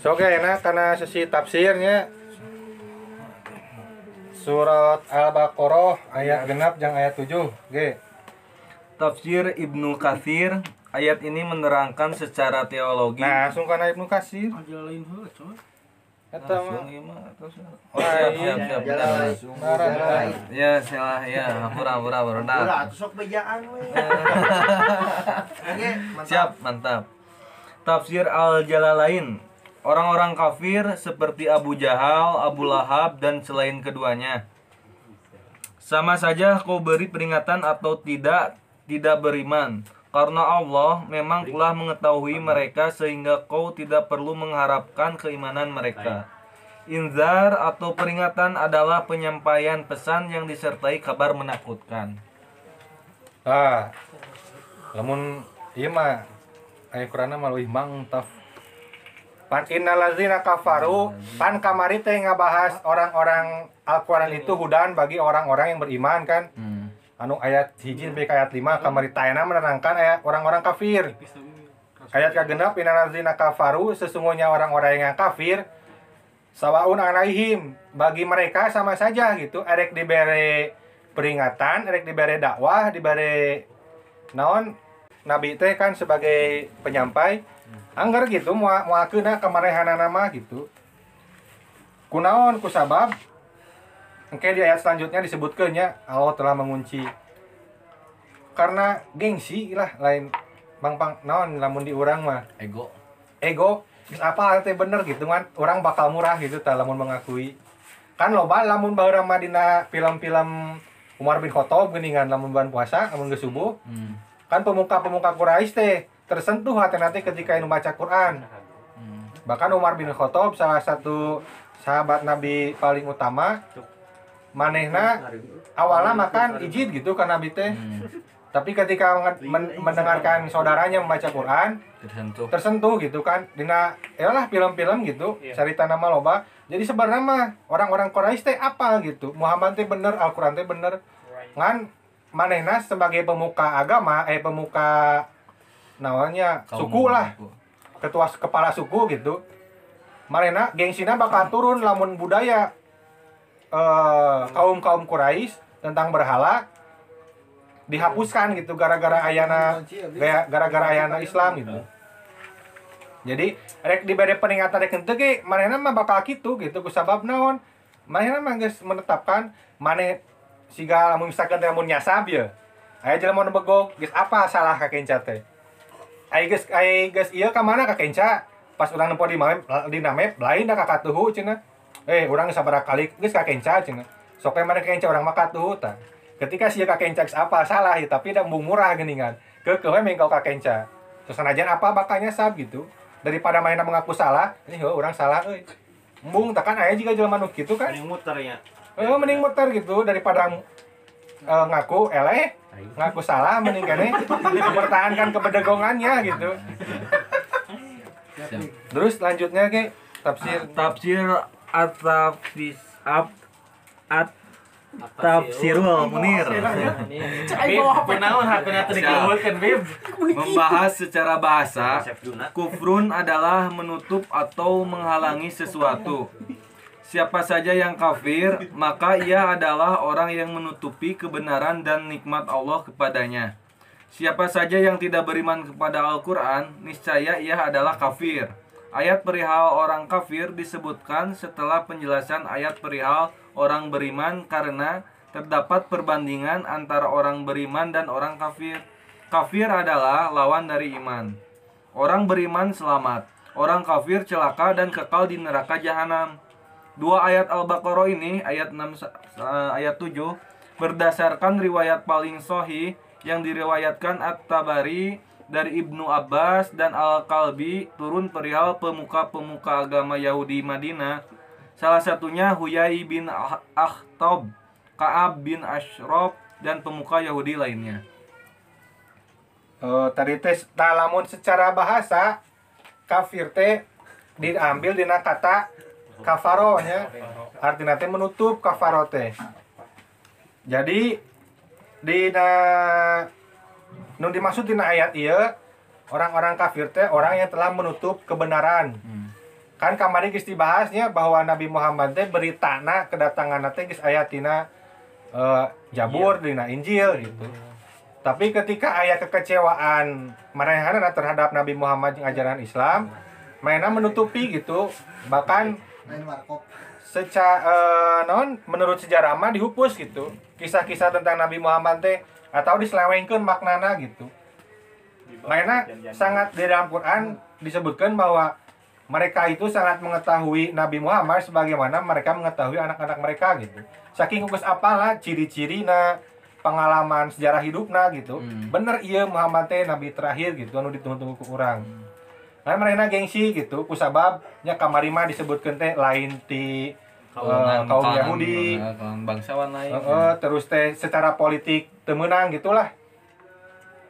So oke enak karena sesi tafsirnya surat Al-Baqarah ayat genap yang ayat 7. Oke. Tafsir Ibnu Katsir ayat ini menerangkan secara teologi Nah, langsung kana Ibnu mah. Oh, siap iya. siap siap. Ya, salah ya, sok bejaan we. Mantap. Siap, mantap. Tafsir Al-Jalalain. Orang-orang kafir seperti Abu Jahal, Abu Lahab, dan selain keduanya. Sama saja kau beri peringatan atau tidak, tidak beriman. Karena Allah memang telah mengetahui mereka sehingga kau tidak perlu mengharapkan keimanan mereka. Inzar atau peringatan adalah penyampaian pesan yang disertai kabar menakutkan. Ah. Lamun ieu mah aya Qur'anna mah mantap. Pan innallazina kafaru pan kamari teh ngabahas orang-orang Al-Qur'an itu hudan bagi orang-orang yang beriman kan. Hmm. Anu ayat hiji sampai ayat 5 kamari tayana menerangkan ayat orang-orang kafir. Ayat kagenap innallazina kafaru sesungguhnya orang-orang yang kafir sawaun alaihim bagi mereka sama saja gitu erek dibere peringatan erek dibere dakwah dibere naon nabi teh kan sebagai penyampai anggar gitu mau mau kena kemarehanan nama gitu. Kunaon kusabab. Oke di ayat selanjutnya disebutkannya Allah telah mengunci. Karena gengsi lah lain. Bang pang naon lamun di urang mah? Ego. ego. Apa teh bener gitu kan? Orang bakal murah gitu tah lamun mengakui. Kan loba lamun baheurang mah dina film-film Umar bin Khattab geuningan lamun bulan puasa lamun geus subuh. Hmm. kan pemuka-pemuka Quraisy teh tersentuh hati nanti ketika anu baca Quran. Hmm. bahkan Umar bin Khattab salah satu sahabat Nabi paling utama manehna awalnya makan izin gitu kan Nabi teh. Hmm. tapi ketika men- men- mendengarkan saudaranya membaca Quran Tersentuh. tersentuh gitu kan. Dina lah film-film gitu cerita nama loba. Jadi sebenarnya mah orang-orang Quraisy teh apa gitu. Muhammad teh bener Al-Qur'an teh bener. Ngan manehna sebagai pemuka agama eh pemuka namanya suku lah ketua kepala suku gitu manehna gengsina bakal turun lamun budaya eh kaum kaum Quraisy tentang berhala dihapuskan gitu gara-gara ayana gara-gara ayana Islam gitu. Jadi rek diberi peringatan rek henteu ge manehna mah bakal kitu gitu kusabab naon? Manehna mah geus menetapkan maneh siga lamun misalkan teh lamun nyasab ya. Aya jelema nu begog geus apa salah ka kenca teh? Ai geus ai geus ieu ka kenca? Pas urang nempo di map di map lain da ka katuhu cenah. Eh urang sabaraha kali geus ka kenca cenah. Sok mana kenca urang mah katuhu tah. Ketika sia ka kenca apa salah ya, tapi da embung murah geuningan. Keukeuh we mengkau ka kenca. Terus sanajan apa bakal nyasab gitu. Daripada mainnya mengaku salah, ini heuh urang salah euy. Embung tekan aya juga jelema nu kitu kan. Mending muter ya. Eh mending muter gitu daripada eh, ngaku eleh, ngaku salah mending kene mempertahankan kebedegongannya gitu. Terus lanjutnya ke tafsir. Tafsir at-tafsir at at tafsirul munir. Membahas secara bahasa kufrun adalah menutup atau menghalangi sesuatu Siapa saja yang kafir, maka ia adalah orang yang menutupi kebenaran dan nikmat Allah kepadanya. Siapa saja yang tidak beriman kepada Al-Quran, niscaya ia adalah kafir. Ayat perihal orang kafir disebutkan setelah penjelasan ayat perihal orang beriman karena terdapat perbandingan antara orang beriman dan orang kafir. Kafir adalah lawan dari iman. Orang beriman selamat, orang kafir celaka dan kekal di neraka jahanam. Dua ayat Al-Baqarah ini, ayat 6 sa- sa- ayat 7, berdasarkan riwayat paling sahih yang diriwayatkan At-Tabari dari Ibnu Abbas dan Al-Kalbi turun perihal pemuka-pemuka agama Yahudi Madinah. Salah satunya Huyai bin Ah- Akhtab, Ka'ab bin Ashraf, dan pemuka Yahudi lainnya. Eh, tadi teh nah, lamun secara bahasa kafir teh diambil dina kata kafaro nya artinya teh menutup kafaro teh. Jadi dina nu dimaksud dina ayat ieu orang-orang kafir teh orang yang telah menutup kebenaran. Kan kamari geus dibahasnya bahwa Nabi Muhammad teh beritana kedatangan teh geus aya tina eh, Jabur dina Injil gitu. Tapi ketika aya kekecewaan maranehana terhadap Nabi Muhammad yang ajaran Islam, mainnya menutupi gitu. Bahkan main warkop secara non menurut sejarah mah dihapus gitu. Kisah-kisah tentang Nabi Muhammad teh atau diselewengkeun maknana gitu. Mainnya sangat di dalam Quran disebutkan bahwa mereka itu sangat mengetahui Nabi Muhammad sebagaimana mereka mengetahui anak-anak mereka gitu. Saking geus apalah ciri-ciri na pengalaman sejarah hidupna gitu. Hmm. Bener iya Muhammad teh nabi terakhir gitu anu ditunggu-tunggu ku urang. Kan mereka gengsi gitu kusabab nya kamari mah disebutkeun teh lain ti eh, kaum Yahudi. eh, kaum bangsawan lain Heeh, terus teh secara politik temenang gitulah.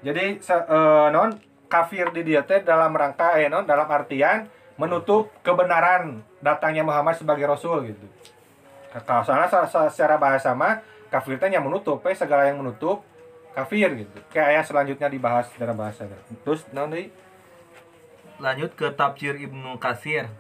Jadi eh, non kafir di dia teh dalam rangka eh non dalam artian menutup kebenaran datangnya Muhammad sebagai rasul gitu. Kalau soalnya secara bahasa mah kafir teh yang menutup, eh, segala yang menutup kafir gitu. Kayak ayat selanjutnya dibahas secara bahasa. Terus non? Lanjut ke tafsir Ibnu Katsir.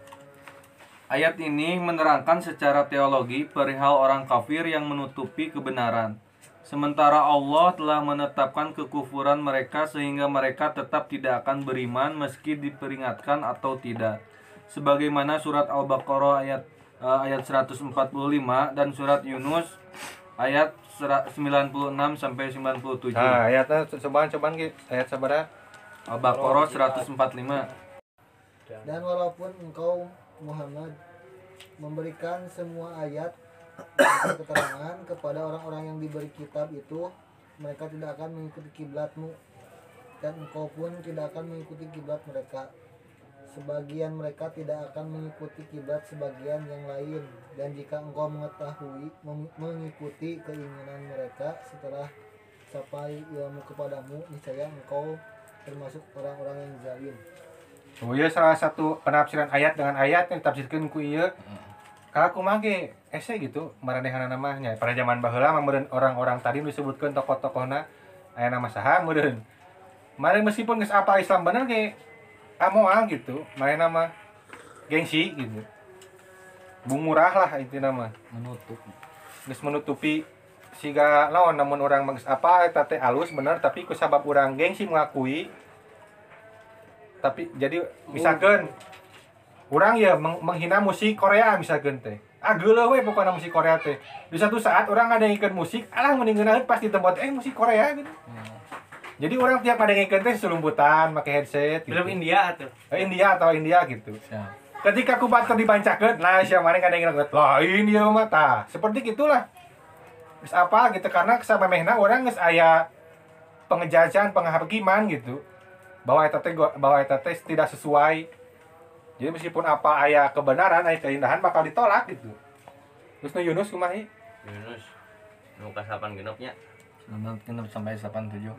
Ayat ini menerangkan secara teologi perihal orang kafir yang menutupi kebenaran. Sementara Allah telah menetapkan kekufuran mereka sehingga mereka tetap tidak akan beriman meski diperingatkan atau tidak. Sebagaimana surat Al-Baqarah ayat eh, ayat 145 dan surat Yunus ayat sera- 96 sampai 97. Nah, ayatnya cobaan cobaan ayat sabaraha? Al-Baqarah 145. Dan walaupun engkau Muhammad memberikan semua ayat keterangan kepada orang-orang yang diberi kitab itu mereka tidak akan mengikuti kiblatmu. Dan engkau pun tidak akan mengikuti kiblat mereka. Sebagian mereka tidak akan mengikuti kiblat sebagian yang lain. Dan jika engkau mengetahui mengikuti keinginan mereka setelah sampai ilmu kepadamu niscaya engkau termasuk orang-orang yang zalim Oh iya salah satu penafsiran ayat dengan ayat yang ditafsirkan ku ieu. Kalau aku mage ese gitu maranehana namanya. Pada zaman baheula mah orang-orang tadi disebutkan tokoh-tokohna aya nama saha meureun. Mari meskipun geus apa Islam bener ge amoal gitu. Main nama gengsi gitu. Bung murah lah itu nama. Menutup. Geus menutupi siga naon namun orang geus apa eta teh alus bener tapi ku sabab urang gengsi mengakui tapi jadi misalkan orang ya meng- menghina musik Korea misalkan teh. Ah geuleuh we pokoknya musik Korea teh. Di satu saat orang ada yang ikut musik alah mending ngeunaheun pas di tempat eh musik Korea gitu. Jadi orang tiap ada yang ikut teh selumputan pakai headset gitu. Film India tuh. Eh, India atau India gitu. Siap. ketika kubatur dibancakeun nah siapa mana kadang yang ngeut lah ini ya mah tah seperti gitulah. Geus apa gitu karena kesamemehna orang geus aya pengejajan penghakiman gitu bahwa eta teh gua- bahwa eta teh tidak sesuai jadi meskipun apa aya kebenaran aya keindahan bakal ditolak gitu terus nu Yunus kumaha ieu? Yunus nu ka 8 genepnya Genep sampai 87.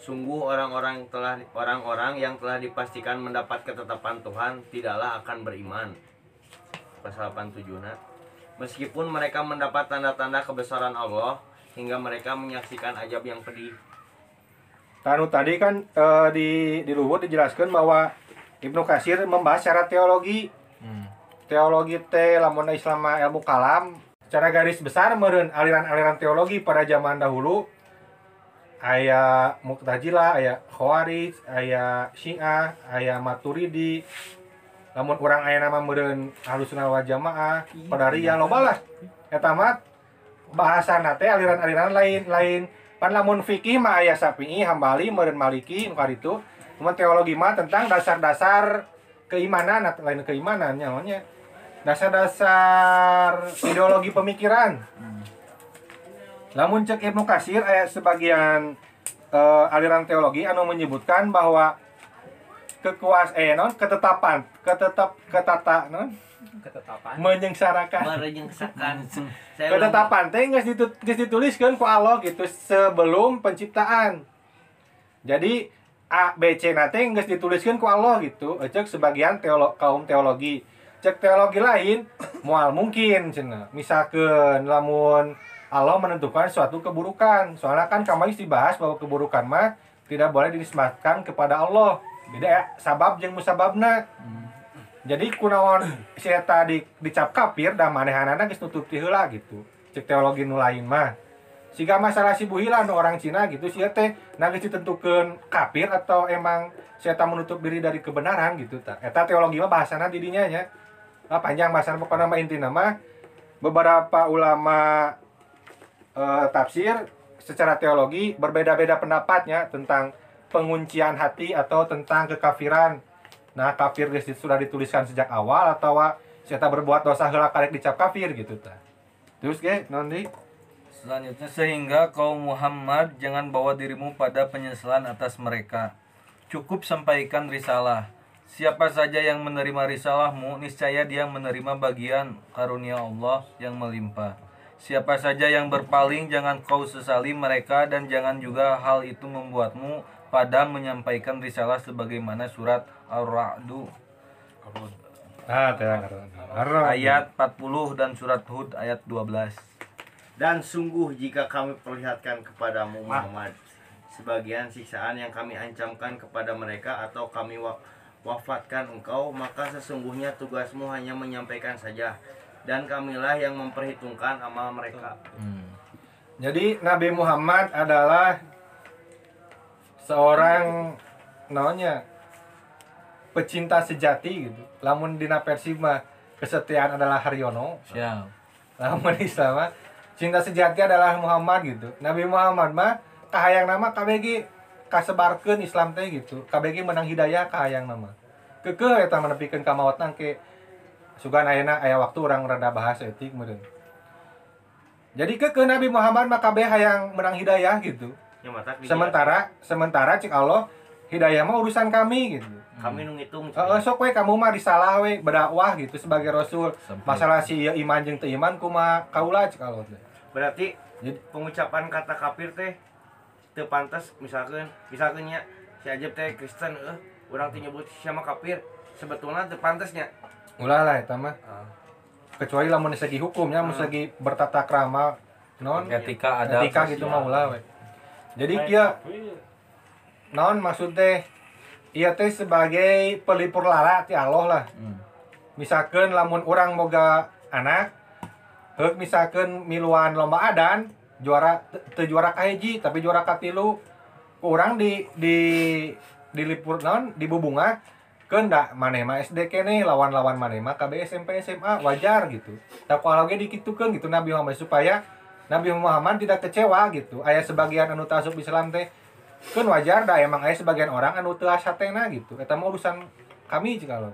Sungguh orang-orang telah orang-orang yang telah dipastikan mendapat ketetapan Tuhan tidaklah akan beriman. Pasal 87 -na. Meskipun mereka mendapat tanda-tanda kebesaran Allah hingga mereka menyaksikan ajab yang pedih. Tanu tadi kan eh, di di luhur dijelaskan bahwa Ibnu Katsir membahas secara teologi Hmm. teologi teh lamun Islam ilmu kalam secara garis besar meureun aliran-aliran teologi pada zaman dahulu aya Mu'tazilah, aya Khawarij, aya Syiah, aya Maturidi. Lamun urang aya nama meureun Ahlussunnah wal Jamaah, Qadariyah loba lah. Eta mah bahasana teh aliran-aliran lain-lain. Pan lamun fikih mah aya Syafi'i, Hambali, meureun Maliki, nu itu. Cuman teologi mah tentang dasar-dasar keimanan atau lain keimanan namanya dasar-dasar ideologi pemikiran namun cek Ibnu Kasir ayat sebagian eh, aliran teologi anu menyebutkan bahwa kekuasaan eh, non ketetapan ketetap ketata non Ketetapan. menyengsarakan ulang- ketetapan teh geus ditu- geus dituliskeun ku Allah gitu sebelum penciptaan. Jadi A B C nate geus dituliskeun ku Allah gitu. Cek sebagian teolo kaum teologi. Cek teologi lain moal mungkin cenah. Misalkeun lamun Allah menentukan suatu keburukan. Soalnya kan kemarin dibahas bahwa keburukan mah tidak boleh dinisbatkan kepada Allah. Beda ya, sabab jeung musababna. Jadi kunaon si eta di dicap kafir da manehanana geus nutup heula gitu. Cek teologi nu lain mah. Siga masalah si nu orang Cina gitu si teh nah geus ditentukeun kafir atau emang si eta menutup diri dari kebenaran gitu ta eta teologi mah bahasana di dinya nya. Ah, panjang bahasana pokokna mah intina mah. Beberapa ulama eh, tafsir secara teologi berbeda-beda pendapatnya tentang penguncian hati atau tentang kekafiran Nah, kafir geus sudah dituliskan sejak awal atau saya berbuat dosa heula karek dicap kafir gitu ta. Terus non di Selanjutnya sehingga kaum Muhammad jangan bawa dirimu pada penyesalan atas mereka. Cukup sampaikan risalah. Siapa saja yang menerima risalahmu, niscaya dia menerima bagian karunia Allah yang melimpah. Siapa saja yang berpaling, jangan kau sesali mereka dan jangan juga hal itu membuatmu pada menyampaikan risalah sebagaimana surat Ar-Ra'du Ah, teh ayat 40 dan surat Hud ayat 12. Dan sungguh jika kami perlihatkan kepadamu Muhammad sebagian siksaan yang kami ancamkan kepada mereka atau kami wa- wafatkan engkau maka sesungguhnya tugasmu hanya menyampaikan saja dan kamilah yang memperhitungkan amal mereka. Hmm. Jadi Nabi Muhammad adalah seorang namanya pecinta sejati gitu. Lamun dina Persib mah kesetiaan adalah Haryono. Siap. Lamun Islam cinta sejati adalah Muhammad gitu. Nabi Muhammad mah kahayang nama KBG kasebarkeun Islam teh gitu. KBG menang hidayah kahayang nama. Kekeh eta menepikeun ka maot ke sugan ayeuna aya waktu orang rada bahas etik meureun. Jadi kekeh Nabi Muhammad mah kabeh hayang menang hidayah gitu. Ya Sementara sementara cik Allah hidayah mah urusan kami gitu. kami nu ngitung Heeh, sok we kamu mah disalah we berdakwah gitu sebagai rasul. Sampai- Masalah si ieu iman jeung teu iman kumaha kaula Allah teh. berarti Jadi- pengucapan kata kafir teh teu pantas misalkan misalkan nya si Ajib teh Kristen eh orang teh nyebut siapa kafir sebetulnya teu pantasnya Ulah lah eta mah. Kecuali lamun segi hukumnya, mun segi bertata krama non Ketika ada etika gitu mah ulah we. Jadi kia non maksud teh ieu teh sebagai pelipur lara ti Allah lah. Hmm. Misalkan lamun orang boga anak heuk misalkan miluan lomba adan juara te- juara kahiji tapi juara katilu ku urang di di dilipur non di bubunga keunda maneh mah SD kene lawan-lawan maneh mah KB SMP SMA wajar gitu. Tak kalau ge dikitukeun gitu Nabi Muhammad supaya Nabi Muhammad tidak kecewa gitu. Aya sebagian anu tasuk Islam teh kan wajar dah emang aya sebagian orang anu teu asatena gitu. Eta mah urusan kami jika lo.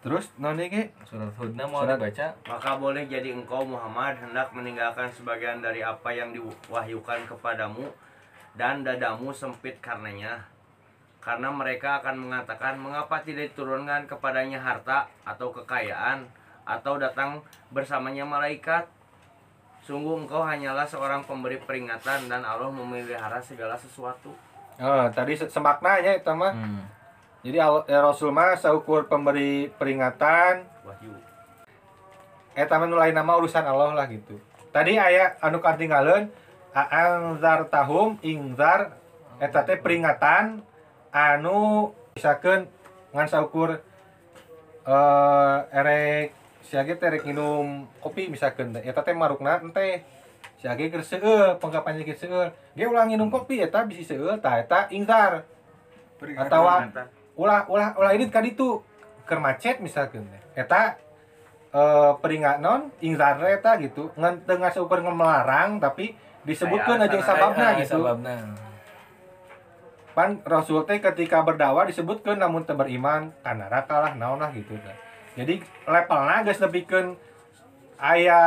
Terus non ge Surat Hudna mau Surat- dibaca? maka boleh jadi engkau Muhammad hendak meninggalkan sebagian dari apa yang diwahyukan kepadamu dan dadamu sempit karenanya karena mereka akan mengatakan mengapa tidak diturunkan kepadanya harta atau kekayaan atau datang bersamanya malaikat sungguh engkau hanyalah seorang pemberi peringatan dan Allah memelihara segala sesuatu Oh, tadi se- semaknanya itu mah. Hmm. Jadi Allah- ya Rasul mah saukur pemberi peringatan, wahyu eta mah nu lain nama urusan Allah lah gitu. Tadi aya anu katinggalin anzar tahum ingzar eta teh peringatan anu misalkan ngan saukur eh erek siage teh erek minum kopi misalkan eta teh marukna teh siage keur seueur pengkapannya keur seueur. Dia ulah nginum kopi eta bisi seueur tah eta ingzar. Atau ulah ulah ulah ini kan itu keur macet misalkan eta eh peringat non ingzar eta gitu. Ngan teu ngaseukeun melarang tapi disebutkeun Aya aja sababna gitu. sababna. pan rasul teh ketika berdakwah disebutkeun namun teu beriman ka neraka lah naon lah gitu teh. Jadi levelna geus nepikeun aya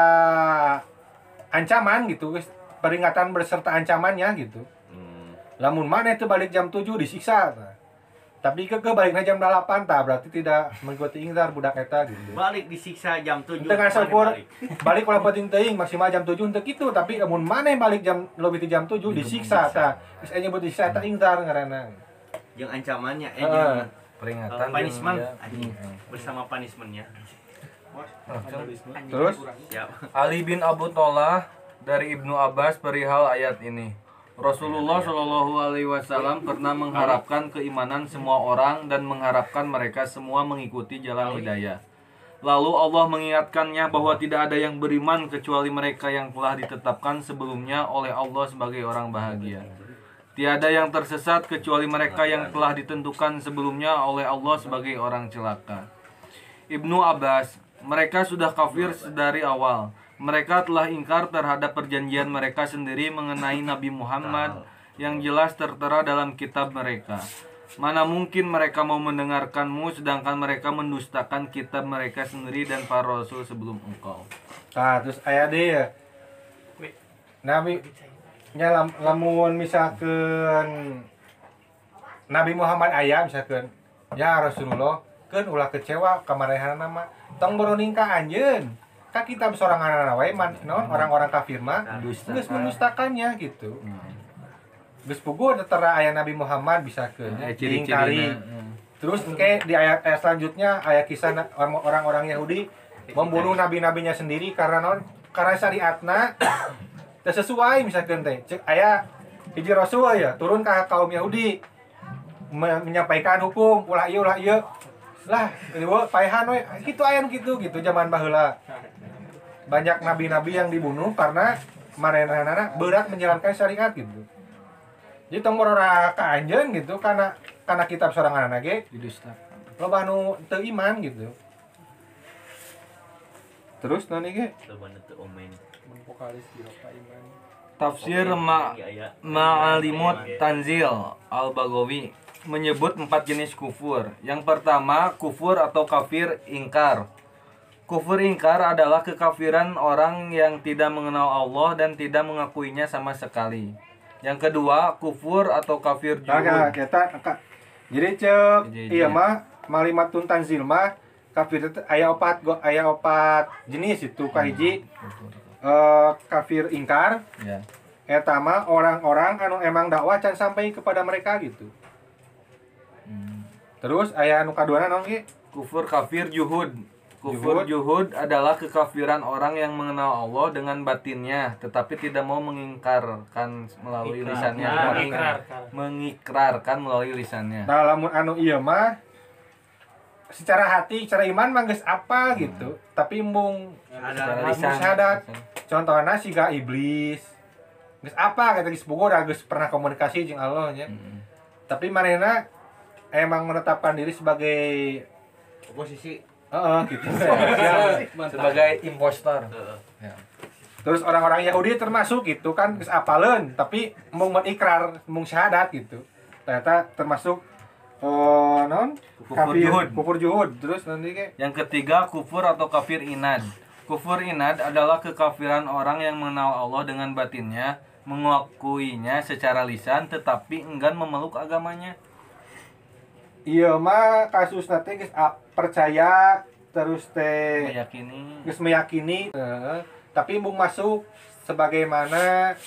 ancaman gitu geus peringatan berserta ancamannya gitu Hmm. lamun mana itu balik jam 7 disiksa tah. tapi ke baliknya jam 8 tah berarti tidak mengikuti ingzar budak eta gitu balik disiksa jam 7 Tengah syukur balik ulah penting teuing maksimal jam 7 untuk itu tapi lamun mana balik jam lebih jam 7 disiksa tah geus nyebut disiksa eta ingzar ngaranna yang ancamannya eh Heeh. Peringatan Eh, punishment. Anjing. bersama punishmentnya terus siap Ali bin Abu Tolah dari Ibnu Abbas perihal ayat ini. Rasulullah Shallallahu Alaihi Wasallam pernah mengharapkan keimanan semua orang dan mengharapkan mereka semua mengikuti jalan hidayah. Lalu Allah mengingatkannya bahwa tidak ada yang beriman kecuali mereka yang telah ditetapkan sebelumnya oleh Allah sebagai orang bahagia. Tiada yang tersesat kecuali mereka yang telah ditentukan sebelumnya oleh Allah sebagai orang celaka. Ibnu Abbas, mereka sudah kafir dari awal. Mereka telah ingkar terhadap perjanjian mereka sendiri mengenai Nabi Muhammad yang jelas tertera dalam kitab mereka. Mana mungkin mereka mau mendengarkanmu sedangkan mereka mendustakan kitab mereka sendiri dan para rasul sebelum engkau. Nah, terus aya deh ya. Nabi nya lam, lamun misalkan Nabi Muhammad aya misalkan ya Rasulullah kan ulah kecewa kamarehan nama tong beruning ka anjeun ka kita sorangan wae man non orang-orang kafir mah geus mendustakannya gitu. Geus puguh tertera aya Nabi Muhammad bisa ke Eh, hmm. Terus kayak di ayat, ayat selanjutnya ayat kisah orang-orang Yahudi membunuh nabi-nabinya sendiri karena non karena syariatna teu sesuai misalkan teh. Cek aya hiji rasul ya turun ke kaum Yahudi. Me- menyampaikan hukum ulah ieu ulah ieu lah ini we paehan we kitu aya nu kitu gitu zaman baheula. Banyak nabi-nabi yang dibunuh karena marenana berat menjalankan syariat gitu. Jadi tong ora ka anjeun gitu karena karena kitab sorangan ge. Didustakan. loba nu teu iman gitu. Terus nani ge? Coba nanti omen. Vokalis di Roka iman Tafsir Ma Ma'alimut Tanzil Al-Baghawi menyebut empat jenis kufur. Yang pertama, kufur atau kafir ingkar. Kufur ingkar adalah kekafiran orang yang tidak mengenal Allah dan tidak mengakuinya sama sekali. Yang kedua, kufur atau kafir nah juhud. kita ka- jadi cek iya iya. mah malimatun tanzil mah kafir itu aya opat go aya opat jenis itu kahiji eh, kafir ingkar Ya. eta mah orang-orang anu emang dakwah can sampai kepada mereka gitu Hmm. terus aya anu kaduana naon ge Kufur kafir juhud. Kufur juhud adalah kekafiran orang yang mengenal Allah dengan batinnya, tetapi tidak mau mengingkarkan melalui lisannya. Nah, Mengi- ikrar. Mengikrarkan melalui lisannya. Nah, lamun anu iya mah secara hati, secara iman mah geus apa gitu. Tapi mung Secara Anu lisan. syahadat. Contohnya siga iblis. Geus apa kata geus bogo udah geus pernah komunikasi jeung Allah nya. Mm. Tapi manehna emang menetapkan diri sebagai Oposisi. heeh gitu. Sebagai impostor. Ya. Terus orang-orang Yahudi termasuk gitu kan geus apaleun tapi mung ikrar, mung syahadat gitu. Ternyata termasuk oh non Kufur juhud. kufur juhud terus nanti kayak Yang ketiga, kufur atau kafir inad. Kufur inad adalah kekafiran orang yang mengenal Allah dengan batinnya, mengakuinya secara lisan tetapi enggan memeluk agamanya. Iya mah kasus nanti geus a- percaya terus teh Meyakini geus meyakini eh, tapi mung masuk sebagaimana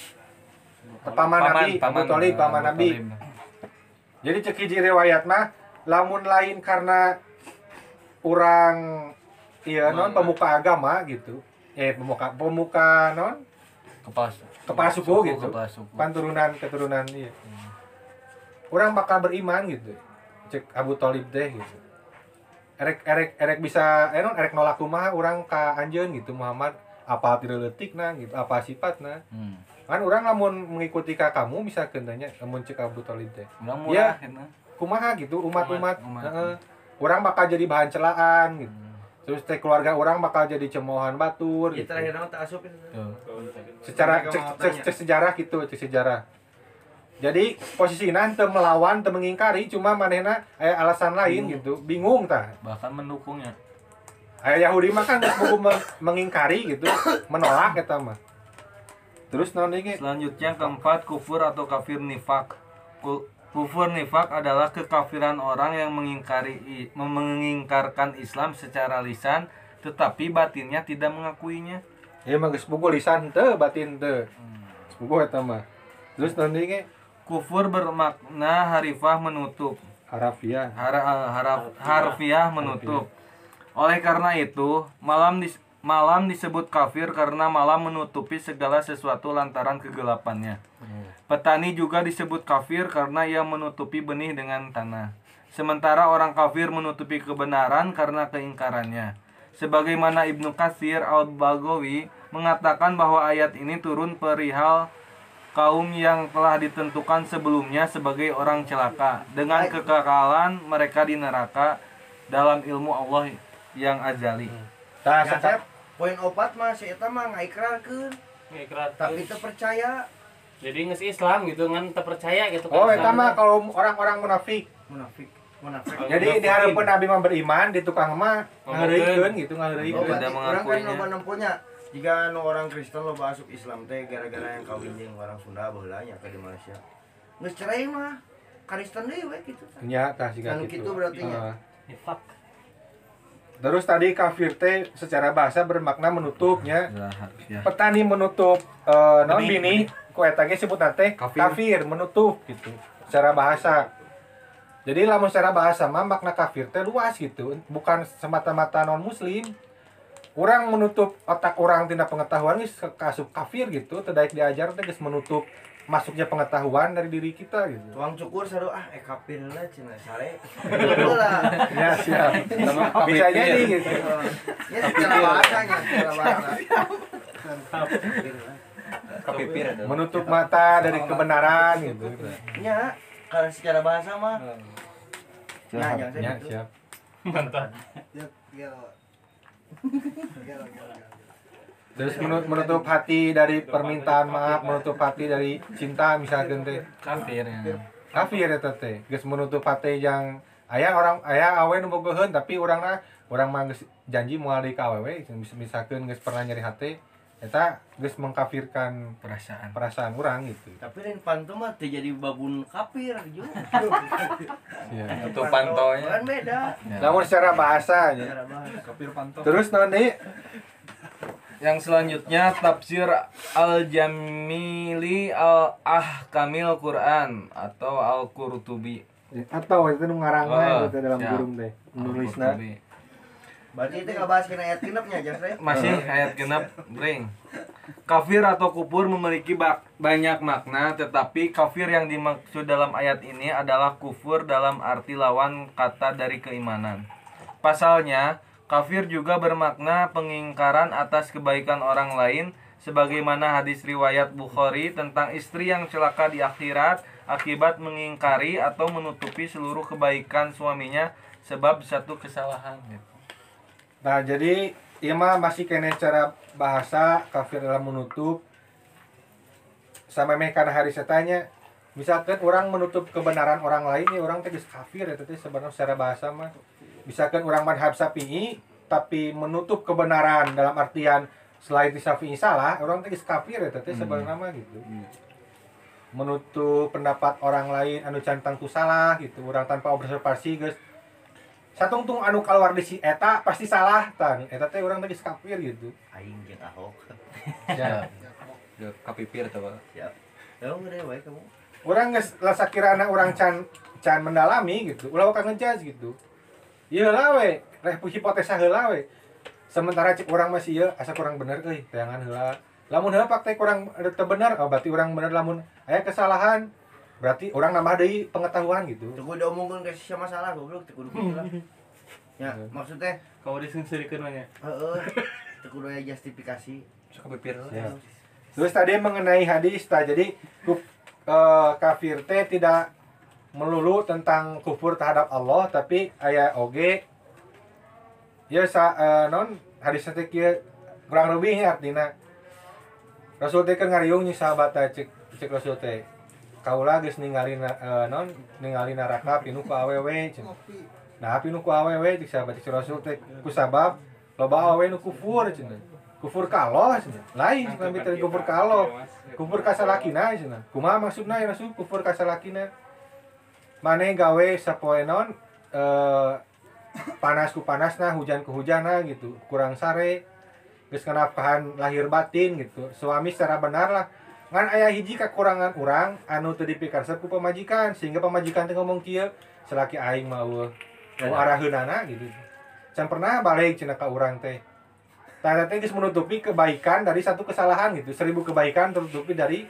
paman Nabi Abu Thalib paman Abu Nabi. Jadi cek hiji riwayat mah lamun lain karena orang iya non pemuka agama gitu. Eh pemuka pemuka non Kepala Kepala suku gitu. Kepala suku. panturunan keturunan iya. Orang bakal beriman gitu. Cek Abu Thalib teh gitu. Erek erek erek bisa eh non erek nolak kumaha orang ka anjeun gitu Muhammad apa tidak letik nah gitu apa sifatna Hmm. kan orang lamun mengikuti ka kamu misalkan tanya lamun cek Abu Iya. murah ya. kumaha gitu umat-umat Umat, umat. Heeh. orang bakal jadi bahan celaan gitu terus teh keluarga orang bakal jadi cemoohan batur Ya gitu. terakhir nama tak asup itu. Tuh. secara cek, cek, cek sejarah gitu cek sejarah jadi posisinya teu melawan teu mengingkari cuma manehna aya alasan lain gitu bingung tah Bahkan mendukungnya. aya Yahudi mah kan mengingkari gitu menolak eta mah terus naon Selanjutnya keempat kufur atau kafir nifak. Ku- Kufur nifak adalah kekafiran orang yang mengingkari mengingkarkan Islam secara lisan tetapi batinnya tidak mengakuinya. ieu mah geus lisan teu batin teu boga eta mah. Terus naon deui ge? Kufur bermakna harifah menutup, harafiah. Har- harfiah menutup. Oleh karena itu, malam dis- Malam disebut kafir karena malam menutupi segala sesuatu lantaran kegelapannya. Petani juga disebut kafir karena ia menutupi benih dengan tanah. Sementara orang kafir menutupi kebenaran karena keingkarannya. Sebagaimana Ibnu Katsir Al-Baghawi mengatakan bahwa ayat ini turun perihal kaum yang telah ditentukan sebelumnya sebagai orang celaka dengan kekekalan mereka di neraka dalam ilmu Allah yang azali. Cep. Poin opat mah si eta mah ngaikrarkeun Ngikrar. tapi teu percaya Jadi nges Islam gitu kan terpercaya gitu kan. Oh, eta Islam. mah kaum orang-orang munafik. munafik munafik Oh, Jadi diharapkan Nabi mah beriman, di tukang mah ngareuykeun gitu, Oh. Tidak berarti orang kan loba nempunya jika nu orang Kristen loba asup Islam teh gara-gara yang kawin jeung orang Sunda baheula nya ke di Malaysia geus cerai mah Kristen deui we kitu Nya tah siga Anu gitu. kitu berarti nya. Terus tadi kafir teh secara bahasa bermakna menutupnya. Ya. Petani menutup eh non bini ku eta ge teh Kafir. kafir. menutup gitu. Secara bahasa. Jadi lamun secara bahasa mah makna kafir teh luas gitu, bukan semata-mata non muslim. Orang menutup otak orang tina pengetahuan geus kasup kafir gitu, teu daek diajar teh geus menutup masuknya pengetahuan dari diri kita gitu. tuang cukur saru ah eh kafir lah cenah sare lah Ya, siap. Bisa jadi gitu. ya secara bahasanya secara bahasa Kapipir. Menutup mata dari kebenaran gitu. nya kalau secara bahasa mah Nah, jangan saya Ya, gitu. siap. Mantap. Ya, ya. Ya, ya, ya. Terus menu- menutup hati dari permintaan maaf, menutup hati dari cinta misalkan teh. Kafir ya. Kafir eta teh. Geus menutup hati yang aya orang aya awe nu bogoheun tapi urangna urang mah janji moal deui ka awewe Mis- misalkan geus pernah nyeri hati eta geus mengkafirkan Perasaan. perasaan urang gitu. tapi lain pantu mah jadi babun kafir juga Ya. Itu pantonya. kan beda Namun secara bahasa ya. secara bahasa Kafir panto. Terus naon deui? Yang selanjutnya tafsir Al-Jamili Al-Ahkamil Quran atau Al-Qurtubi. Atau itu nu ngarangna Oh, itu dalam siap. burung teh. Nulisna. Berarti itu nggak bahas kena ayat genepnya jas Rey? Masih ayat genap bring. Kafir atau kufur memiliki bak- banyak makna, tetapi kafir yang dimaksud dalam ayat ini adalah kufur dalam arti lawan kata dari keimanan. Pasalnya, kafir juga bermakna pengingkaran atas kebaikan orang lain, sebagaimana hadis riwayat Bukhari tentang istri yang celaka di akhirat akibat mengingkari atau menutupi seluruh kebaikan suaminya sebab satu kesalahan. Nah, jadi mah masih kene cara bahasa kafir dalam menutup sama meh kana hari setanya misalkan orang menutup kebenaran orang lain ya orang teh geus kafir teh sebenarnya secara bahasa mah misalkan orang madhab Syafi'i tapi menutup kebenaran dalam artian selain di Syafi'i salah orang geus kafir eta teh sebenarnya mah gitu. Menutup pendapat orang lain anu cantang tu salah gitu orang tanpa observasi guys satu tung anu keluar di si eta pasti salah tan eta teh orang tadi kafir gitu. Aing jeung ahok. Ya. Kapipir tuh. ya. Udah baik kamu. Orang nges lasa kirana orang can can mendalami gitu. Ulah ka ngejudge gitu iya lah we reh hipotesa heula we sementara cek orang masih ya asa kurang bener euy tayangan heula. Lamun heula praktek kurang bener oh, berarti orang bener lamun aya kesalahan berarti orang nambah deui pengetahuan gitu. Teu kudu omongkeun ke sia masalah goblok kudu kitu lah ya maksudnya Kau disensirikan banyak. heeh teu kudu aya justifikasi. Kapipir. Ya. Terus tadi mengenai hadis, tak jadi eh, kafir teh tidak melulu tentang kufur terhadap Allah, tapi ayat oge ya sa eh, non hadis teh kieu kurang lebih ya artinya Rasul teh kan ngariung nya sahabat cek cek Rasul teh kaula geus ningali na- eh, non ningali neraka pinu ku awewe. Ngopi. Nah, pinu ku awewe cek sahabat cek Rasul teh ku sabab loba awewe nu kufur cenah. Kufur ka Allah cenah. Lain kami teh kufur ka Allah. Kufur ka salakina cenah. Kumaha maksudna ya Rasul kufur ka salakina? Mane gawe sapoe non eh panas ku panasna, hujan ku hujana gitu. Kurang sare. Geus kenafkahan lahir batin gitu. Suami secara benar lah ngan aya hiji kekurangan urang anu teu dipikarsep ku pamajikan sehingga pamajikan teh ngomong kieu selaki aing eueuh mau araheunana gitu can pernah balik cenah ka urang teh Tah teh geus menutupi kebaikan dari satu kesalahan gitu. Seribu kebaikan tertutupi dari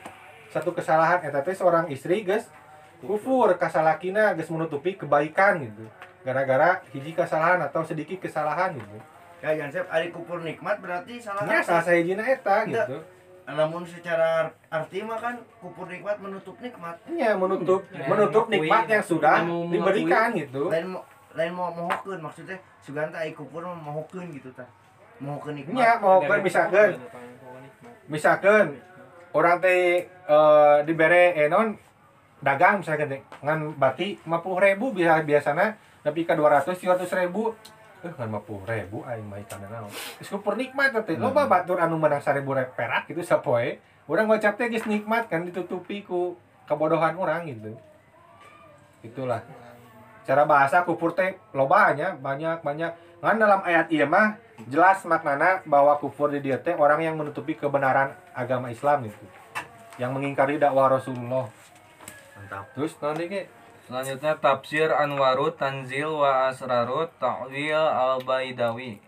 satu kesalahan. Eta teh seorang istri geus kufur kasalakina geus menutupi kebaikan gitu. Gara-gara hiji kesalahan atau sedikit kesalahan gitu. Kayak Gansep, ari kupur nikmat berarti salah Nya salah sahijina eta Enggak. gitu. Namun secara arti mah kan kupur nikmat menutup nikmat. Nya menutup Ya, menutup mengakui. nikmat yang sudah Mau diberikan gitu. Lain mau lain mau mohokeun maksudnya suganta ai kupur mah mohokeun gitu tah. Mohokeun nikmat. Nya mau kan misalkan misalkan orang teh eh, dibere eh, non dagang misalkan teh ngan bati 50 ribu biasa biasana tapi ke 200 300 ribu. Eh ngan 50 ribu aing mah ikan naon geus kupur nikmat teh. Loba batur anu menang 1000 rep perak gitu sapoe. Urang ngocap teh geus nikmat kan ditutupi ku kebodohan orang gitu. Itulah. Cara bahasa kufur teh lobanya banyak banyak. Ngan dalam ayat ieu mah jelas maknana bahwa kufur di dia teh orang yang menutupi kebenaran agama Islam itu yang mengingkari dakwah Rasulullah mantap. Terus nanti ke Selanjutnya tafsir Anwarut Tanzil wa Asrarut Ta'wil Al-Baidawi